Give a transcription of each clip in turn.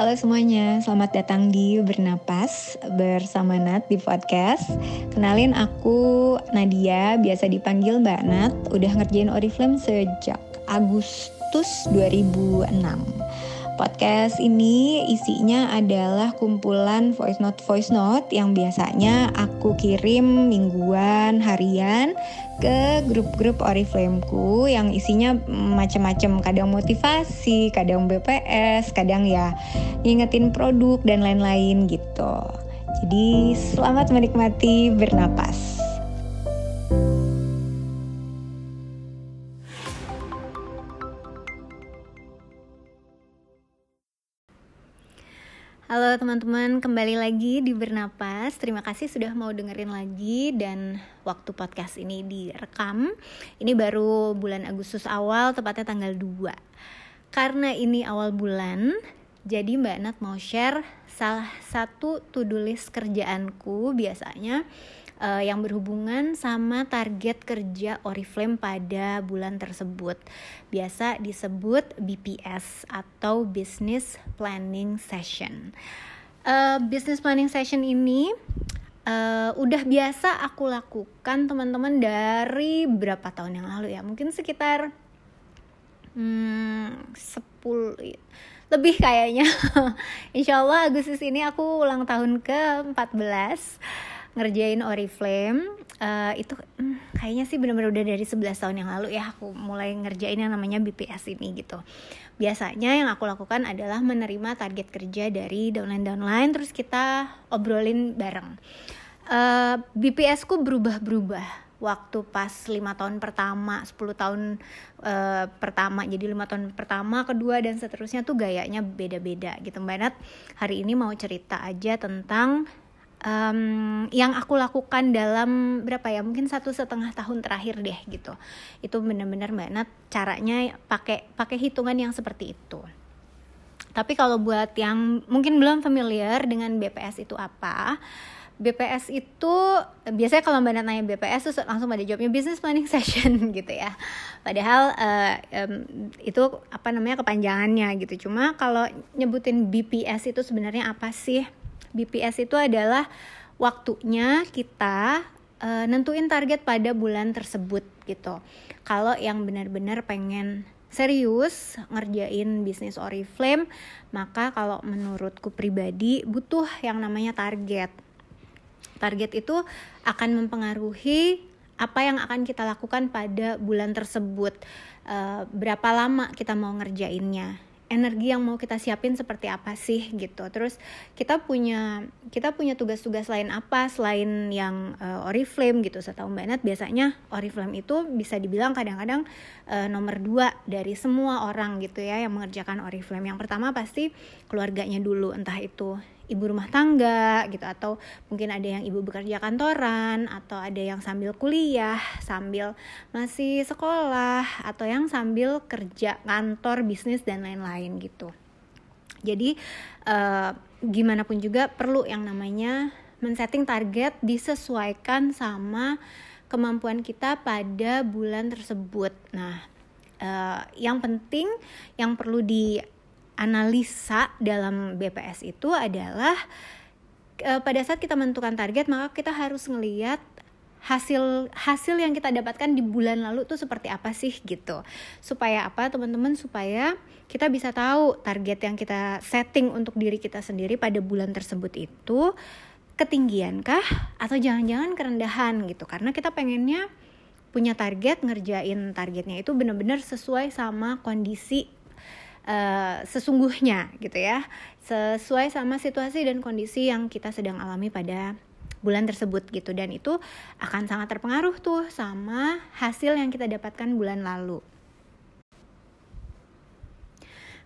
Halo semuanya, selamat datang di Bernapas bersama Nat di podcast. Kenalin aku Nadia, biasa dipanggil Mbak Nat, udah ngerjain Oriflame sejak Agustus 2006. Podcast ini isinya adalah kumpulan voice note voice note yang biasanya aku kirim mingguan, harian ke grup-grup Oriflameku yang isinya macam-macam, kadang motivasi, kadang BPS, kadang ya ngingetin produk dan lain-lain gitu. Jadi selamat menikmati bernapas. Teman-teman, kembali lagi di Bernapas. Terima kasih sudah mau dengerin lagi dan waktu podcast ini direkam. Ini baru bulan Agustus awal, tepatnya tanggal 2. Karena ini awal bulan, jadi Mbak Nat mau share salah satu to-do list kerjaanku biasanya uh, yang berhubungan sama target kerja Oriflame pada bulan tersebut. Biasa disebut BPS atau Business Planning Session. Uh, business Planning Session ini uh, udah biasa aku lakukan teman-teman dari berapa tahun yang lalu ya? Mungkin sekitar hmm, 10 lebih kayaknya. Insya Allah Agustus ini aku ulang tahun ke 14 ngerjain Oriflame uh, itu hmm, kayaknya sih bener-bener udah dari 11 tahun yang lalu ya aku mulai ngerjain yang namanya BPS ini gitu. Biasanya yang aku lakukan adalah menerima target kerja dari downline-downline terus kita obrolin bareng. Uh, eh, BPS ku berubah-berubah waktu pas lima tahun pertama 10 tahun uh, pertama jadi lima tahun pertama kedua dan seterusnya tuh gayanya beda-beda gitu mbak hari ini mau cerita aja tentang um, yang aku lakukan dalam berapa ya mungkin satu setengah tahun terakhir deh gitu itu benar-benar mbak Nat caranya pakai pakai hitungan yang seperti itu tapi kalau buat yang mungkin belum familiar dengan BPS itu apa BPS itu biasanya kalau mbak Nat nanya BPS tuh langsung pada jawabnya business planning session gitu ya. Padahal uh, um, itu apa namanya kepanjangannya gitu. Cuma kalau nyebutin BPS itu sebenarnya apa sih? BPS itu adalah waktunya kita uh, nentuin target pada bulan tersebut gitu. Kalau yang benar-benar pengen serius ngerjain bisnis Oriflame, maka kalau menurutku pribadi butuh yang namanya target. Target itu akan mempengaruhi apa yang akan kita lakukan pada bulan tersebut. Uh, berapa lama kita mau ngerjainnya energi yang mau kita siapin seperti apa sih gitu. Terus kita punya kita punya tugas-tugas lain apa selain yang uh, Oriflame gitu. Setahu Mbak Nat biasanya Oriflame itu bisa dibilang kadang-kadang uh, nomor dua dari semua orang gitu ya yang mengerjakan Oriflame. Yang pertama pasti keluarganya dulu entah itu ibu rumah tangga gitu atau mungkin ada yang ibu bekerja kantoran atau ada yang sambil kuliah sambil masih sekolah atau yang sambil kerja kantor bisnis dan lain-lain gitu jadi uh, gimana pun juga perlu yang namanya men-setting target disesuaikan sama kemampuan kita pada bulan tersebut. Nah, uh, yang penting yang perlu di analisa dalam BPS itu adalah e, pada saat kita menentukan target maka kita harus ngeliat hasil hasil yang kita dapatkan di bulan lalu tuh seperti apa sih gitu. Supaya apa teman-teman? Supaya kita bisa tahu target yang kita setting untuk diri kita sendiri pada bulan tersebut itu ketinggian kah atau jangan-jangan kerendahan gitu. Karena kita pengennya punya target ngerjain targetnya itu benar-benar sesuai sama kondisi uh, sesungguhnya gitu ya sesuai sama situasi dan kondisi yang kita sedang alami pada bulan tersebut gitu dan itu akan sangat terpengaruh tuh sama hasil yang kita dapatkan bulan lalu.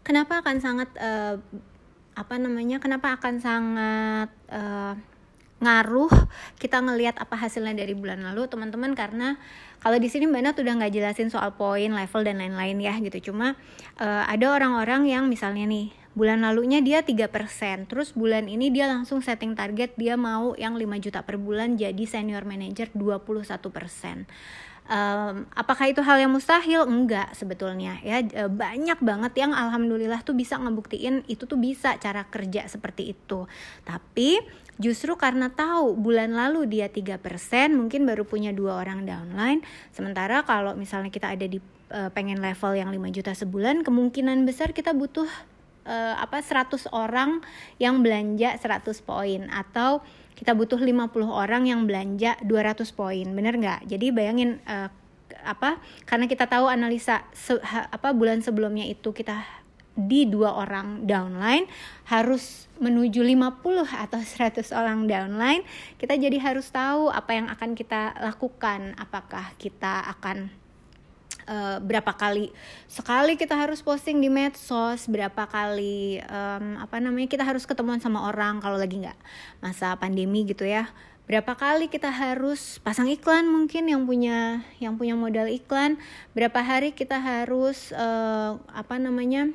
Kenapa akan sangat uh, apa namanya? Kenapa akan sangat uh, ngaruh kita ngelihat apa hasilnya dari bulan lalu teman-teman karena kalau di sini Mbak Nat udah nggak jelasin soal poin, level dan lain-lain ya gitu. Cuma uh, ada orang-orang yang misalnya nih bulan lalunya dia 3%, terus bulan ini dia langsung setting target dia mau yang 5 juta per bulan jadi senior manager 21%. um, apakah itu hal yang mustahil enggak sebetulnya ya e, banyak banget yang alhamdulillah tuh bisa ngebuktiin itu tuh bisa cara kerja seperti itu tapi justru karena tahu bulan lalu dia tiga persen mungkin baru punya dua orang downline. Sementara kalau misalnya kita ada di uh, pengen level yang 5 juta sebulan kemungkinan besar kita butuh uh, apa 100 orang yang belanja 100 poin. Atau kita butuh 50 orang yang belanja 200 poin bener nggak? Jadi bayangin uh, apa karena kita tahu analisa se, apa bulan sebelumnya itu kita di dua orang downline harus menuju 50 atau 100 orang downline kita jadi harus tahu apa yang akan kita lakukan. Apakah kita akan uh, berapa kali sekali kita harus posting di medsos berapa kali um, apa namanya kita harus ketemuan sama orang kalau lagi nggak masa pandemi gitu ya. Berapa kali kita harus pasang iklan mungkin yang punya yang punya modal iklan. Berapa hari kita harus uh, apa namanya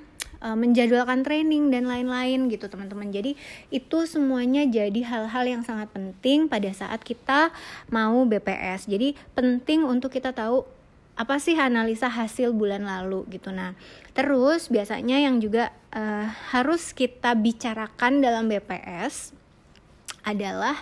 uh, menjadwalkan training dan lain-lain gitu teman-teman. Jadi itu semuanya jadi hal-hal yang sangat penting pada saat kita mau BPS jadi penting untuk kita tahu apa sih analisa hasil bulan lalu gitu. Nah terus biasanya yang juga uh, harus kita bicarakan dalam BPS adalah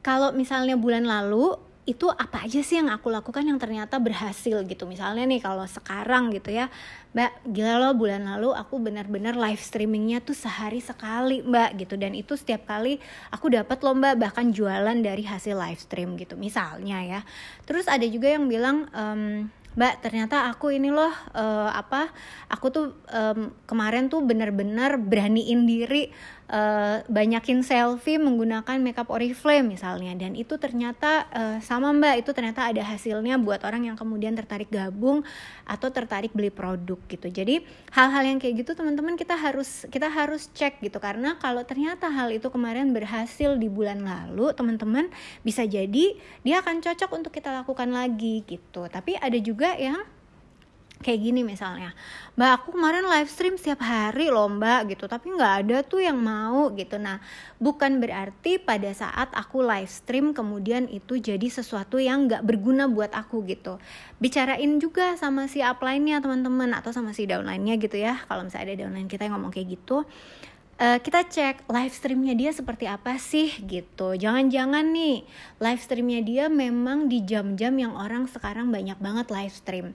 kalau misalnya bulan lalu itu apa aja sih yang aku lakukan yang ternyata berhasil gitu misalnya nih kalau sekarang gitu ya mbak gila loh bulan lalu aku benar-benar live streamingnya tuh sehari sekali mbak gitu dan itu setiap kali aku dapat loh mbak bahkan jualan dari hasil live stream gitu misalnya ya terus ada juga yang bilang um, Mbak, ternyata aku ini loh uh, apa? Aku tuh um, kemarin tuh benar-benar beraniin diri uh, banyakin selfie menggunakan makeup Oriflame misalnya dan itu ternyata uh, sama Mbak, itu ternyata ada hasilnya buat orang yang kemudian tertarik gabung atau tertarik beli produk gitu. Jadi, hal-hal yang kayak gitu teman-teman kita harus kita harus cek gitu karena kalau ternyata hal itu kemarin berhasil di bulan lalu, teman-teman bisa jadi dia akan cocok untuk kita lakukan lagi gitu. Tapi ada juga yang kayak gini misalnya. Mbak aku kemarin live stream setiap hari loh mbak gitu. Tapi nggak ada tuh yang mau gitu. Nah bukan berarti pada saat aku live stream kemudian itu jadi sesuatu yang nggak berguna buat aku gitu. Bicarain juga sama si upline-nya teman-teman atau sama si downline-nya gitu ya. Kalau misalnya ada downline kita yang ngomong kayak gitu uh, kita cek live streamnya dia seperti apa sih gitu. Jangan-jangan nih live streamnya dia memang di jam-jam yang orang sekarang banyak banget live stream.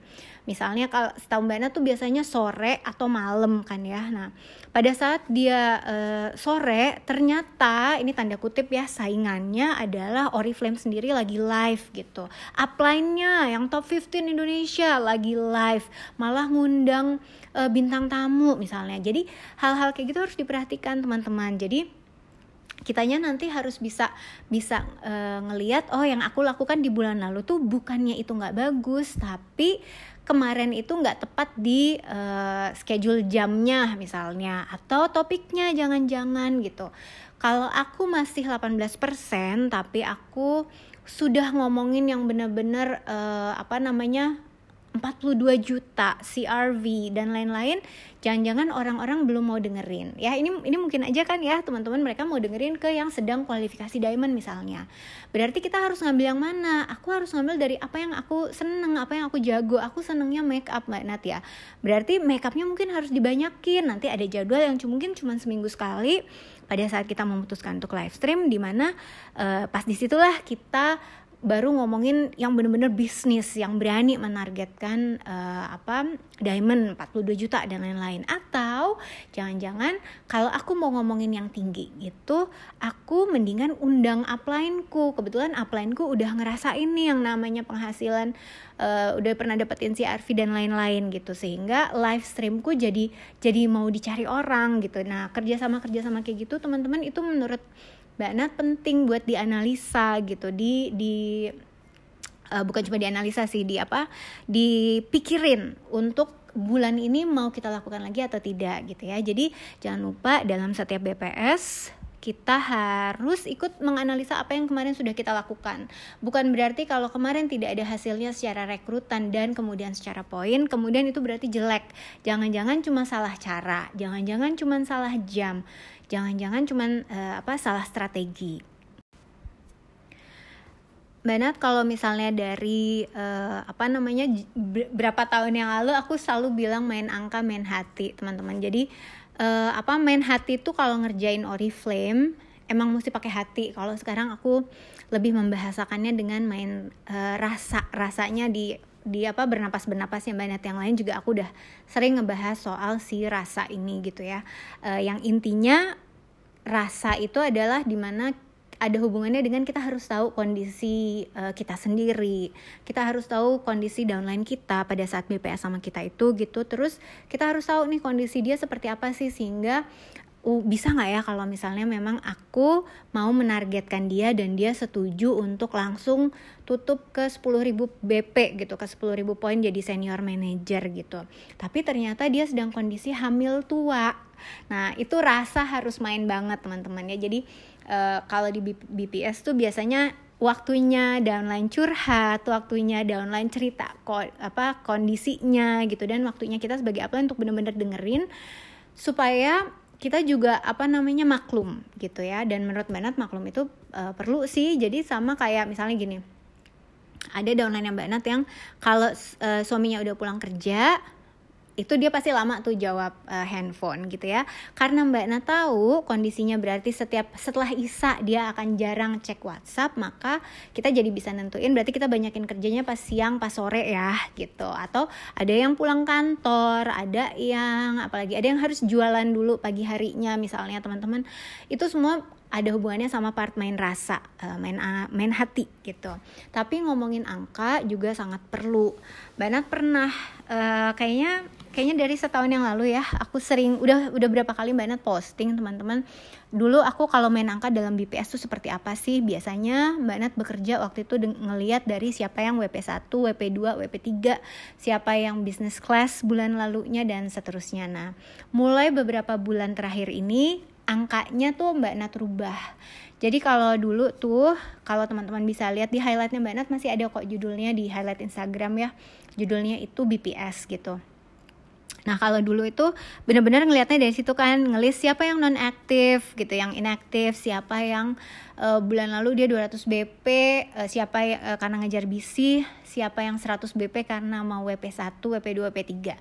Misalnya kalau setahu Mbak tuh biasanya sore atau malam kan ya. Nah, pada saat dia uh, sore ternyata ini tanda kutip ya saingannya adalah Oriflame sendiri lagi live gitu. Upline-nya yang top 15 Indonesia lagi live, malah ngundang uh, bintang tamu misalnya. Jadi hal-hal kayak gitu harus diperhatikan teman-teman. Jadi kitanya nanti harus bisa bisa uh, ngelihat oh yang aku lakukan di bulan lalu tuh bukannya itu nggak bagus tapi kemarin itu nggak tepat di uh, schedule jamnya misalnya atau topiknya jangan-jangan gitu. Kalau aku masih 18% tapi aku sudah ngomongin yang benar-benar uh, apa namanya 42 juta CRV dan lain-lain jangan-jangan orang-orang belum mau dengerin. Ya ini ini mungkin aja kan ya teman-teman mereka mau dengerin ke yang sedang kualifikasi diamond misalnya. Berarti kita harus ngambil yang mana? Aku harus ngambil dari apa yang aku seneng apa yang aku jago. Aku senengnya make up mbak Nat ya. Berarti make upnya mungkin harus dibanyakin. Nanti ada jadwal yang mungkin cuma seminggu sekali pada saat kita memutuskan untuk live stream di mana uh, pas di situlah kita baru ngomongin yang bener-bener bisnis yang berani menargetkan uh, apa diamond 42 juta dan lain-lain. Atau jangan-jangan kalau aku mau ngomongin yang tinggi itu aku mendingan undang uplineku. Kebetulan uplineku udah ngerasain nih yang namanya penghasilan uh, udah pernah dapetin CRV dan lain-lain gitu. Sehingga live streamku jadi jadi mau dicari orang gitu. Nah kerja sama kerja sama kayak gitu teman-teman itu menurut Mbak Nat penting buat dianalisa gitu di di uh, bukan cuma dianalisa sih di apa dipikirin untuk bulan ini mau kita lakukan lagi atau tidak gitu ya jadi jangan lupa dalam setiap BPS kita harus ikut menganalisa apa yang kemarin sudah kita lakukan. Bukan berarti kalau kemarin tidak ada hasilnya secara rekrutan dan kemudian secara poin, kemudian itu berarti jelek. Jangan-jangan cuma salah cara, jangan-jangan cuma salah jam, jangan-jangan cuma uh, apa salah strategi. Nat kalau misalnya dari uh, apa namanya berapa tahun yang lalu aku selalu bilang main angka main hati teman-teman jadi uh, apa main hati itu kalau ngerjain Oriflame emang mesti pakai hati kalau sekarang aku lebih membahasakannya dengan main uh, rasa rasanya di di apa bernapas bernapas yang banyak yang lain juga aku udah sering ngebahas soal si rasa ini gitu ya uh, yang intinya rasa itu adalah di mana ada hubungannya dengan kita harus tahu kondisi uh, kita sendiri. Kita harus tahu kondisi downline kita pada saat BPS sama kita itu gitu. Terus kita harus tahu nih kondisi dia seperti apa sih sehingga bisa nggak ya kalau misalnya memang aku mau menargetkan dia dan dia setuju untuk langsung tutup ke 10.000 BP gitu ke 10.000 poin jadi senior manager gitu. Tapi ternyata dia sedang kondisi hamil tua. Nah, itu rasa harus main banget teman-teman ya. Jadi uh, kalau di BPS tuh biasanya waktunya downline curhat, waktunya downline cerita ko apa kondisinya gitu dan waktunya kita sebagai apa untuk benar-benar dengerin supaya kita juga apa namanya maklum gitu ya. Dan menurut Mbak maklum itu uh, perlu sih. Jadi sama kayak misalnya gini. Ada downline yang Mbak Nat yang kalau uh, suaminya udah pulang kerja itu dia pasti lama tuh jawab uh, handphone gitu ya. Karena mbak Na tahu kondisinya berarti setiap setelah Isa dia akan jarang cek WhatsApp maka kita jadi bisa nentuin berarti kita banyakin kerjanya pas siang pas sore ya gitu. Atau ada yang pulang kantor ada yang apalagi ada yang harus jualan dulu pagi harinya misalnya teman-teman. Itu semua ada hubungannya sama part main rasa, uh, main main hati gitu. Tapi ngomongin angka juga sangat perlu. Banat pernah uh, kayaknya kayaknya dari setahun yang lalu ya aku sering udah udah berapa kali Nat posting teman-teman dulu aku kalau main angka dalam BPS tuh seperti apa sih biasanya mbak Nat bekerja waktu itu ngeliat dari siapa yang WP1, WP2, WP3 siapa yang business class bulan lalunya dan seterusnya nah mulai beberapa bulan terakhir ini angkanya tuh mbak Nat rubah. Jadi kalau dulu tuh kalau teman-teman bisa lihat di highlightnya mbak Nat masih ada kok judulnya di highlight Instagram ya. Judulnya itu BPS gitu. Nah kalau dulu itu benar-benar ngelihatnya dari situ kan ngelis siapa yang non aktif gitu, yang inaktif, siapa yang uh, bulan lalu dia 200 BP, uh, siapa uh, karena ngejar BC, siapa yang 100 BP karena mau WP1, WP2, WP3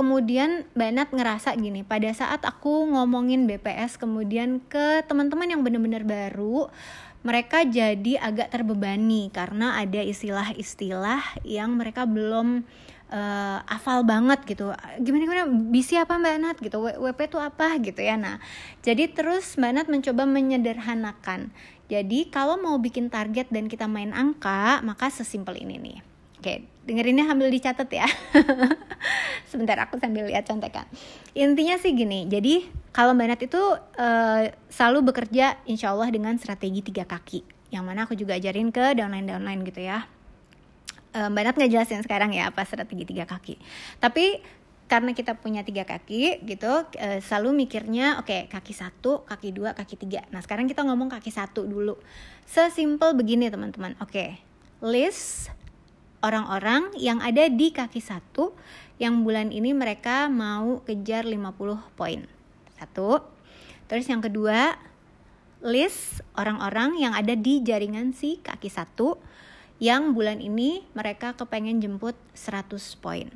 kemudian Mbak ngerasa gini pada saat aku ngomongin BPS kemudian ke teman-teman yang benar-benar baru mereka jadi agak terbebani karena ada istilah-istilah yang mereka belum uh, afal banget gitu. Gimana gimana? Bisi apa mbak Nat? Gitu. WP itu apa? Gitu ya. Nah jadi terus mbak Nat mencoba menyederhanakan. Jadi kalau mau bikin target dan kita main angka maka sesimpel ini nih. Oke, dengerinnya sambil dicatat ya. Sebentar aku sambil lihat contekan. Intinya sih gini, jadi kalau Mbak Nat itu uh, selalu bekerja insya Allah dengan strategi tiga kaki. Yang mana aku juga ajarin ke downline-downline gitu ya uh, Mbak Nat ngejelasin sekarang ya apa strategi tiga kaki. Tapi karena kita punya tiga kaki gitu, uh, selalu mikirnya oke okay, kaki satu, kaki dua, kaki tiga. Nah sekarang kita ngomong kaki satu dulu. Sesimpel begini teman-teman. Oke, okay. list orang-orang yang ada di kaki satu yang bulan ini mereka mau kejar 50 poin. Satu. Terus yang kedua, list orang-orang yang ada di jaringan si kaki satu yang bulan ini mereka kepengen jemput 100 poin.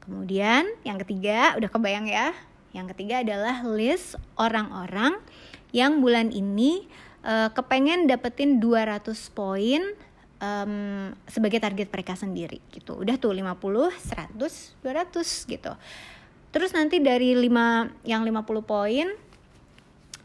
Kemudian yang ketiga, udah kebayang ya. Yang ketiga adalah list orang-orang yang bulan ini uh, kepengen dapetin 200 poin um, sebagai target mereka sendiri gitu. Udah tuh 50, 100, 200 gitu. Terus nanti dari 5 yang 50 poin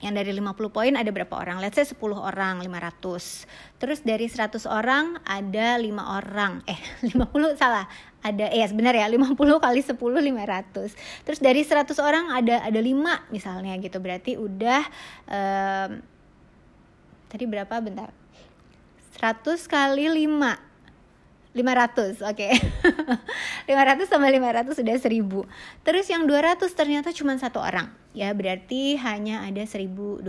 yang dari 50 poin ada berapa orang? Let's say 10 orang, 500. Terus dari 100 orang ada 5 orang. Eh, 50 salah. Ada eh sebentar ya, 50 kali 10 500. Terus dari 100 orang ada ada 5 misalnya gitu. Berarti udah um, tadi berapa bentar? 100 kali 5 500, oke. Okay. 500 sama 500 sudah 1000. Terus yang 200 ternyata cuma satu orang. Ya, berarti hanya ada 1200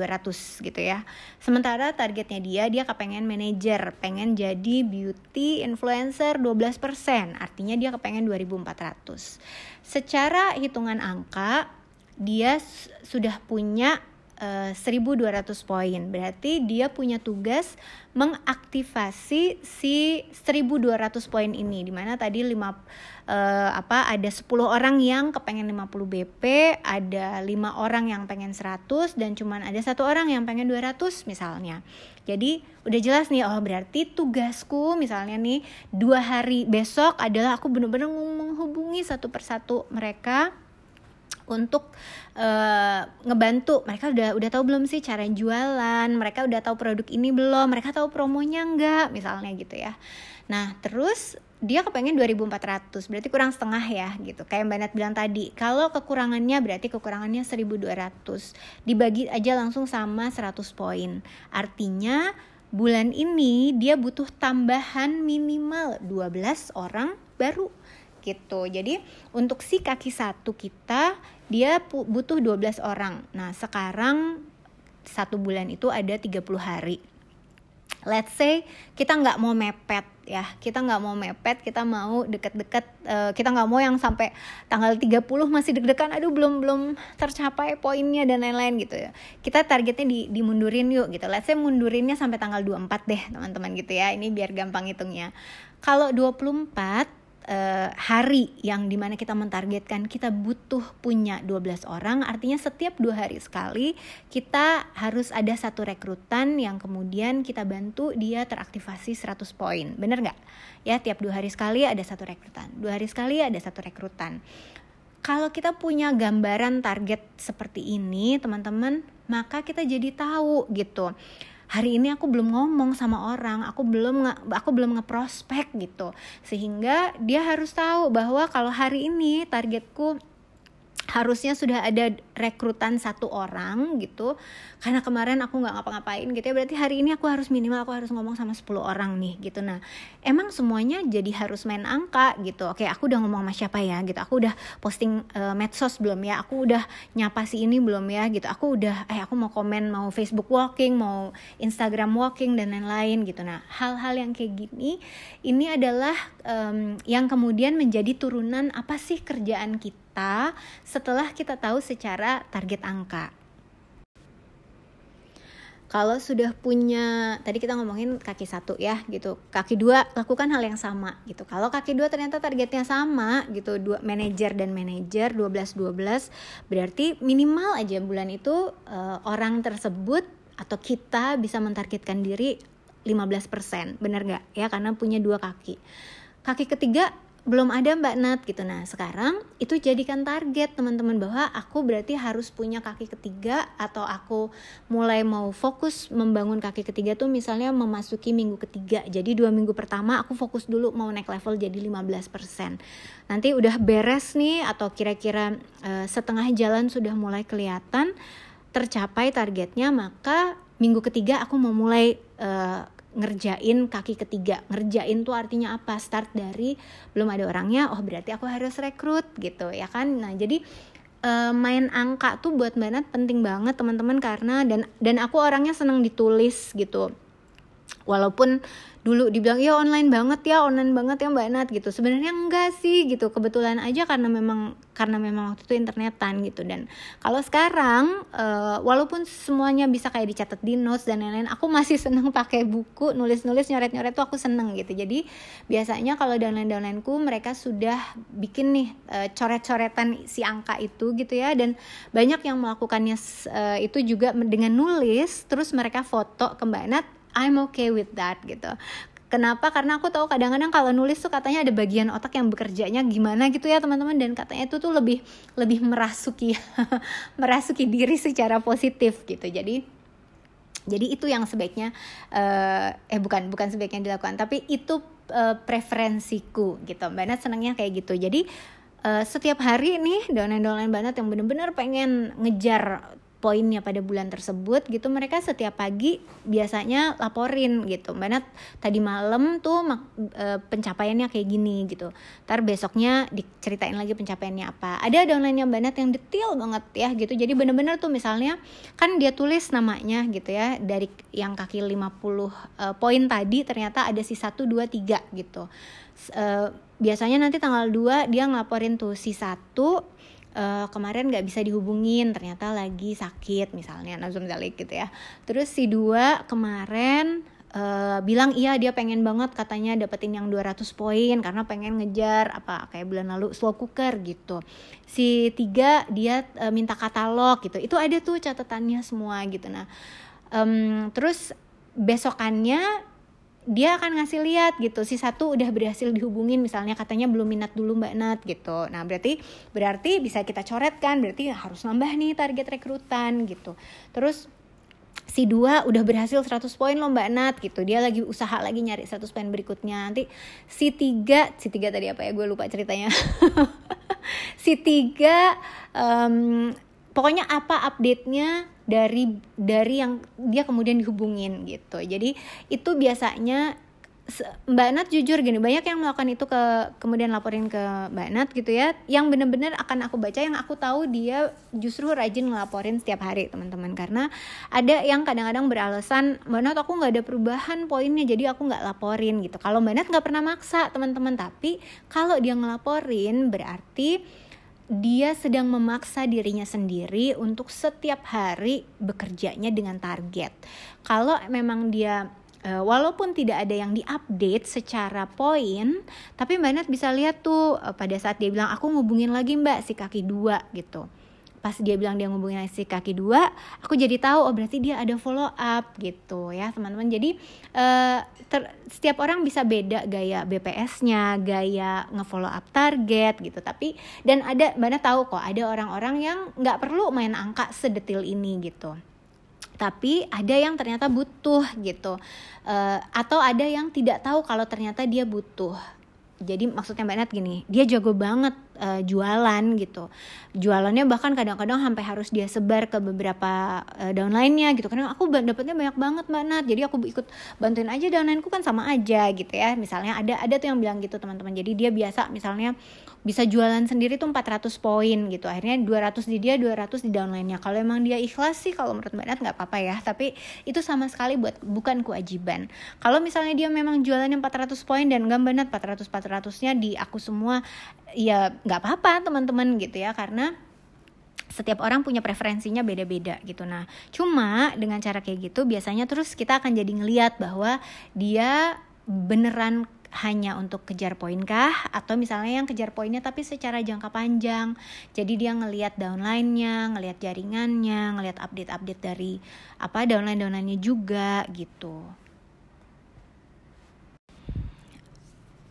gitu ya. Sementara targetnya dia dia kepengen manajer, pengen jadi beauty influencer 12%. Artinya dia kepengen 2400. Secara hitungan angka dia sudah punya uh, 1200 poin. Berarti dia punya tugas mengaktifasi si 1200 poin ini di mana tadi 5 uh, apa ada 10 orang yang kepengen 50 BP, ada lima orang yang pengen 100 dan cuman ada satu orang yang pengen 200 misalnya. Jadi udah jelas nih oh berarti tugasku misalnya nih dua hari besok adalah aku bener-bener menghubungi satu persatu mereka untuk uh, ngebantu. Mereka udah udah tahu belum sih cara jualan? Mereka udah tahu produk ini belum? Mereka tahu promonya enggak misalnya gitu ya. Nah terus dia kepengen 2400 berarti kurang setengah ya gitu. Kayak Mbak Nat bilang tadi. Kalau kekurangannya berarti kekurangannya 1200 dibagi aja langsung sama 100 poin. Artinya bulan ini dia butuh tambahan minimal 12 orang baru gitu. Jadi untuk si kaki satu kita dia butuh 12 orang. Nah, sekarang satu bulan itu ada 30 hari. Let's say kita nggak mau mepet ya, kita nggak mau mepet, kita mau deket-deket, uh, kita nggak mau yang sampai tanggal 30 masih deg-degan, aduh belum belum tercapai poinnya dan lain-lain gitu ya. Kita targetnya di, dimundurin yuk gitu. Let's say mundurinnya sampai tanggal 24 deh teman-teman gitu ya. Ini biar gampang hitungnya. Kalau 24 uh, hari yang di mana kita mentargetkan kita butuh punya 12 orang artinya setiap dua hari sekali kita harus ada satu rekrutan yang kemudian kita bantu dia teraktivasi 100 poin. Bener nggak? Ya tiap dua hari sekali ada satu rekrutan. Dua hari sekali ada satu rekrutan. Kalau kita punya gambaran target seperti ini teman-teman maka kita jadi tahu gitu hari ini aku belum ngomong sama orang aku belum nge, aku belum ngeprospek gitu. Sehingga dia harus tahu bahwa kalau hari ini targetku harusnya sudah ada rekrutan satu orang gitu. Karena kemarin aku nggak ngapa-ngapain gitu ya berarti hari ini aku harus minimal aku harus ngomong sama 10 orang nih gitu. Nah emang semuanya jadi harus main angka gitu. Oke aku udah ngomong sama siapa ya gitu. Aku udah posting uh, medsos belum ya? Aku udah nyapa si ini belum ya gitu. Aku udah eh aku mau komen mau Facebook walking mau Instagram walking dan lain-lain gitu. Nah hal-hal yang kayak gini ini adalah um, yang kemudian menjadi turunan apa sih kerjaan kita kita setelah kita tahu secara target angka. Kalau sudah punya, tadi kita ngomongin kaki satu ya gitu, kaki dua lakukan hal yang sama gitu. Kalau kaki dua ternyata targetnya sama gitu, dua manajer dan manajer 12-12, berarti minimal aja bulan itu uh, orang tersebut atau kita bisa mentargetkan diri 15%, bener nggak ya? Karena punya dua kaki. Kaki ketiga belum ada Mbak Nat gitu. Nah, sekarang itu jadikan target teman-teman bahwa aku berarti harus punya kaki ketiga atau aku mulai mau fokus membangun kaki ketiga tuh misalnya memasuki minggu ketiga. Jadi dua minggu pertama aku fokus dulu mau naik level jadi 15%. Nanti udah beres nih atau kira-kira uh, setengah jalan sudah mulai kelihatan tercapai targetnya, maka minggu ketiga aku mau mulai uh, ngerjain kaki ketiga. Ngerjain tuh artinya apa? Start dari belum ada orangnya oh berarti aku harus rekrut gitu ya kan? Nah jadi uh, main angka tuh buat Nat penting banget teman-teman karena dan dan aku orangnya seneng ditulis gitu walaupun dulu dibilang ya online banget ya online banget ya mbak Nat gitu. Sebenarnya enggak sih gitu. Kebetulan aja karena memang karena memang waktu itu internetan gitu. Dan kalau sekarang uh, walaupun semuanya bisa kayak dicatat di notes dan lain-lain aku masih seneng pakai buku nulis-nulis nyoret-nyoret tuh aku seneng gitu. Jadi biasanya kalau downline downlineku mereka sudah bikin nih uh, coret-coretan si angka itu gitu ya. Dan banyak yang melakukannya uh, itu juga dengan nulis terus mereka foto ke mbak Nat I'm okay with that gitu Kenapa? Karena aku tahu kadang-kadang kalau nulis tuh katanya ada bagian otak yang bekerjanya gimana gitu ya teman-teman dan katanya itu tuh lebih lebih merasuki merasuki diri secara positif gitu. Jadi jadi itu yang sebaiknya uh, eh bukan bukan sebaiknya dilakukan tapi itu uh, preferensiku gitu. Mbak Nat senangnya kayak gitu. Jadi uh, setiap hari nih downline-downline banget yang bener-bener pengen ngejar poinnya pada bulan tersebut gitu mereka setiap pagi biasanya laporin gitu. Mbak tadi malam tuh e, pencapaiannya kayak gini gitu. Ntar besoknya diceritain lagi pencapaiannya apa. Ada downline yang mbak yang detail banget ya gitu. Jadi bener-bener tuh misalnya kan dia tulis namanya gitu ya dari yang kaki 50 e, poin tadi ternyata ada si 1 2 3 gitu. E, biasanya nanti tanggal 2 dia ngelaporin tuh si 1 uh, kemarin nggak bisa dihubungin ternyata lagi sakit misalnya nazum zalik gitu ya. Terus si dua kemarin uh, bilang iya dia pengen banget katanya dapetin yang 200 poin karena pengen ngejar apa kayak bulan lalu slow cooker gitu. Si tiga dia uh, minta katalog gitu. Itu ada tuh catatannya semua gitu. Nah um, terus besokannya dia akan ngasih lihat gitu. Si satu udah berhasil dihubungin misalnya katanya belum minat dulu mbak Nat gitu. Nah berarti berarti bisa kita coret kan? Berarti harus nambah nih target rekrutan gitu. Terus si dua udah berhasil 100 poin loh mbak Nat gitu. Dia lagi usaha lagi nyari 100 poin berikutnya. Nanti si tiga si tiga tadi apa ya? Gue lupa ceritanya. Si tiga um, pokoknya apa update-nya dari dari yang dia kemudian dihubungin gitu. Jadi itu biasanya Mbak Nat jujur gini banyak yang melakukan itu ke kemudian laporin ke Mbak Nat gitu ya. Yang bener-bener akan aku baca yang aku tahu dia justru rajin ngelaporin setiap hari teman-teman. Karena ada yang kadang-kadang beralasan Mbak Nat aku nggak ada perubahan poinnya jadi aku nggak laporin gitu. Kalau Mbak Nat nggak pernah maksa teman-teman. Tapi kalau dia ngelaporin berarti dia sedang memaksa dirinya sendiri untuk setiap hari bekerjanya dengan target. Kalau memang dia uh, walaupun tidak ada yang diupdate secara poin, tapi Mbak Nat bisa lihat tuh uh, pada saat dia bilang aku ngubungin lagi Mbak si kaki dua gitu pas dia bilang dia ngubungin si kaki dua aku jadi tahu oh berarti dia ada follow up gitu ya teman-teman. Jadi uh, setiap orang bisa beda gaya BPS-nya gaya ngefollow up target gitu. Tapi dan ada mana tahu kok ada orang-orang yang nggak perlu main angka sedetil ini gitu. Tapi ada yang ternyata butuh gitu. Uh, atau ada yang tidak tahu kalau ternyata dia butuh. Jadi maksudnya mbak Nat gini dia jago banget uh, jualan gitu. Jualannya bahkan kadang-kadang sampai harus dia sebar ke beberapa uh, downline-nya gitu. Karena aku dapetnya banyak banget mbak Nat. Jadi aku ikut bantuin aja downline-ku kan sama aja gitu ya. Misalnya ada ada tuh yang bilang gitu teman-teman. Jadi dia biasa misalnya bisa jualan sendiri tuh 400 poin gitu. Akhirnya 200 di dia 200 di downline-nya. Kalau emang dia ikhlas sih kalau menurut mbak Nat nggak apa-apa ya. Tapi itu sama sekali buat bukan kewajiban. Kalau misalnya dia memang jualannya 400 poin dan nggak mbak Nat 400 400-nya di aku semua ya nggak apa-apa teman-teman gitu ya. Karena setiap orang punya preferensinya beda-beda gitu. Nah, cuma dengan cara kayak gitu biasanya terus kita akan jadi ngeliat bahwa dia beneran hanya untuk kejar poin kah atau misalnya yang kejar poinnya tapi secara jangka panjang. Jadi dia ngelihat downline-nya ngelihat jaringannya ngelihat update-update dari apa downline downline-nya juga gitu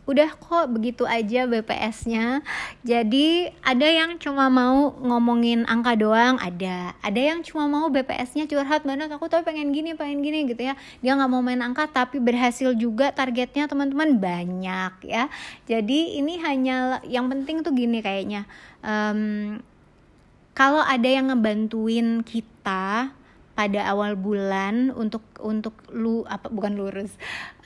udah kok begitu aja BPS-nya. Jadi ada yang cuma mau ngomongin angka doang, ada. Ada yang cuma mau BPS-nya curhat banget, aku tuh pengen gini, pengen gini gitu ya. Dia nggak mau main angka tapi berhasil juga targetnya teman-teman banyak ya. Jadi ini hanya yang penting tuh gini kayaknya. Um, kalau ada yang ngebantuin kita pada awal bulan untuk untuk lu apa bukan lurus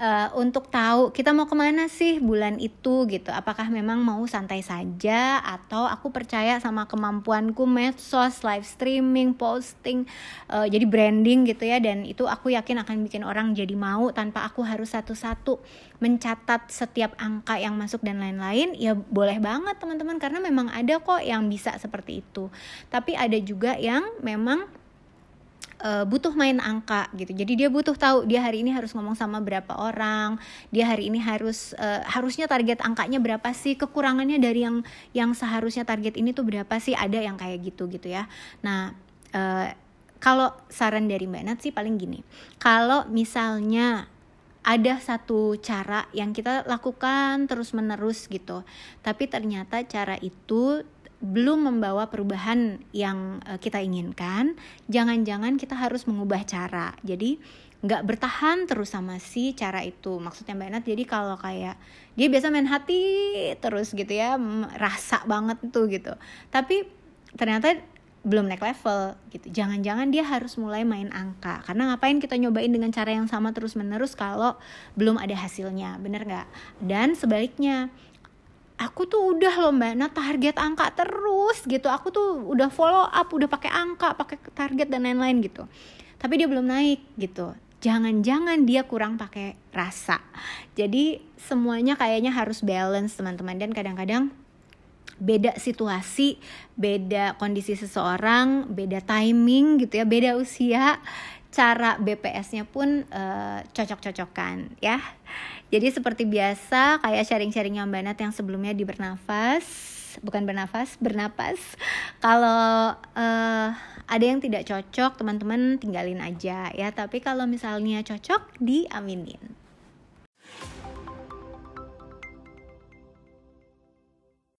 uh, untuk tahu kita mau ke mana sih bulan itu gitu. Apakah memang mau santai saja atau aku percaya sama kemampuanku medsos live streaming posting uh, jadi branding gitu ya. Dan itu aku yakin akan bikin orang jadi mau tanpa aku harus satu-satu mencatat setiap angka yang masuk dan lain-lain. Ya boleh banget teman-teman karena memang ada kok yang bisa seperti itu. Tapi ada juga yang memang uh, butuh main angka gitu. Jadi dia butuh tahu dia hari ini harus ngomong sama berapa orang, dia hari ini harus uh, harusnya target angkanya berapa sih, kekurangannya dari yang yang seharusnya target ini tuh berapa sih? Ada yang kayak gitu gitu ya. Nah, uh, kalau saran dari Mbak Nat sih paling gini. Kalau misalnya ada satu cara yang kita lakukan terus-menerus gitu. Tapi ternyata cara itu belum membawa perubahan yang uh, kita inginkan, jangan-jangan kita harus mengubah cara. Jadi nggak bertahan terus sama si cara itu. Maksudnya Mbak Nat, jadi kalau kayak dia biasa main hati terus gitu ya, rasa banget tuh gitu. Tapi ternyata belum naik level gitu. Jangan-jangan dia harus mulai main angka. Karena ngapain kita nyobain dengan cara yang sama terus-menerus kalau belum ada hasilnya, bener nggak? Dan sebaliknya, aku tuh udah loh mbak nah target angka terus gitu. Aku tuh udah follow up udah pakai angka pakai target dan lain-lain gitu. Tapi dia belum naik gitu. Jangan-jangan dia kurang pakai rasa. Jadi semuanya kayaknya harus balance teman-teman. Dan kadang-kadang beda situasi, beda kondisi seseorang, beda timing gitu ya, beda usia, cara BPS-nya pun uh, cocok-cocokan ya. Jadi seperti biasa kayak sharing-sharingnya Mbak Nat yang sebelumnya di bernafas, bukan bernafas, bernapas. Kalau uh, ada yang tidak cocok, teman-teman tinggalin aja ya. Tapi kalau misalnya cocok, diaminin.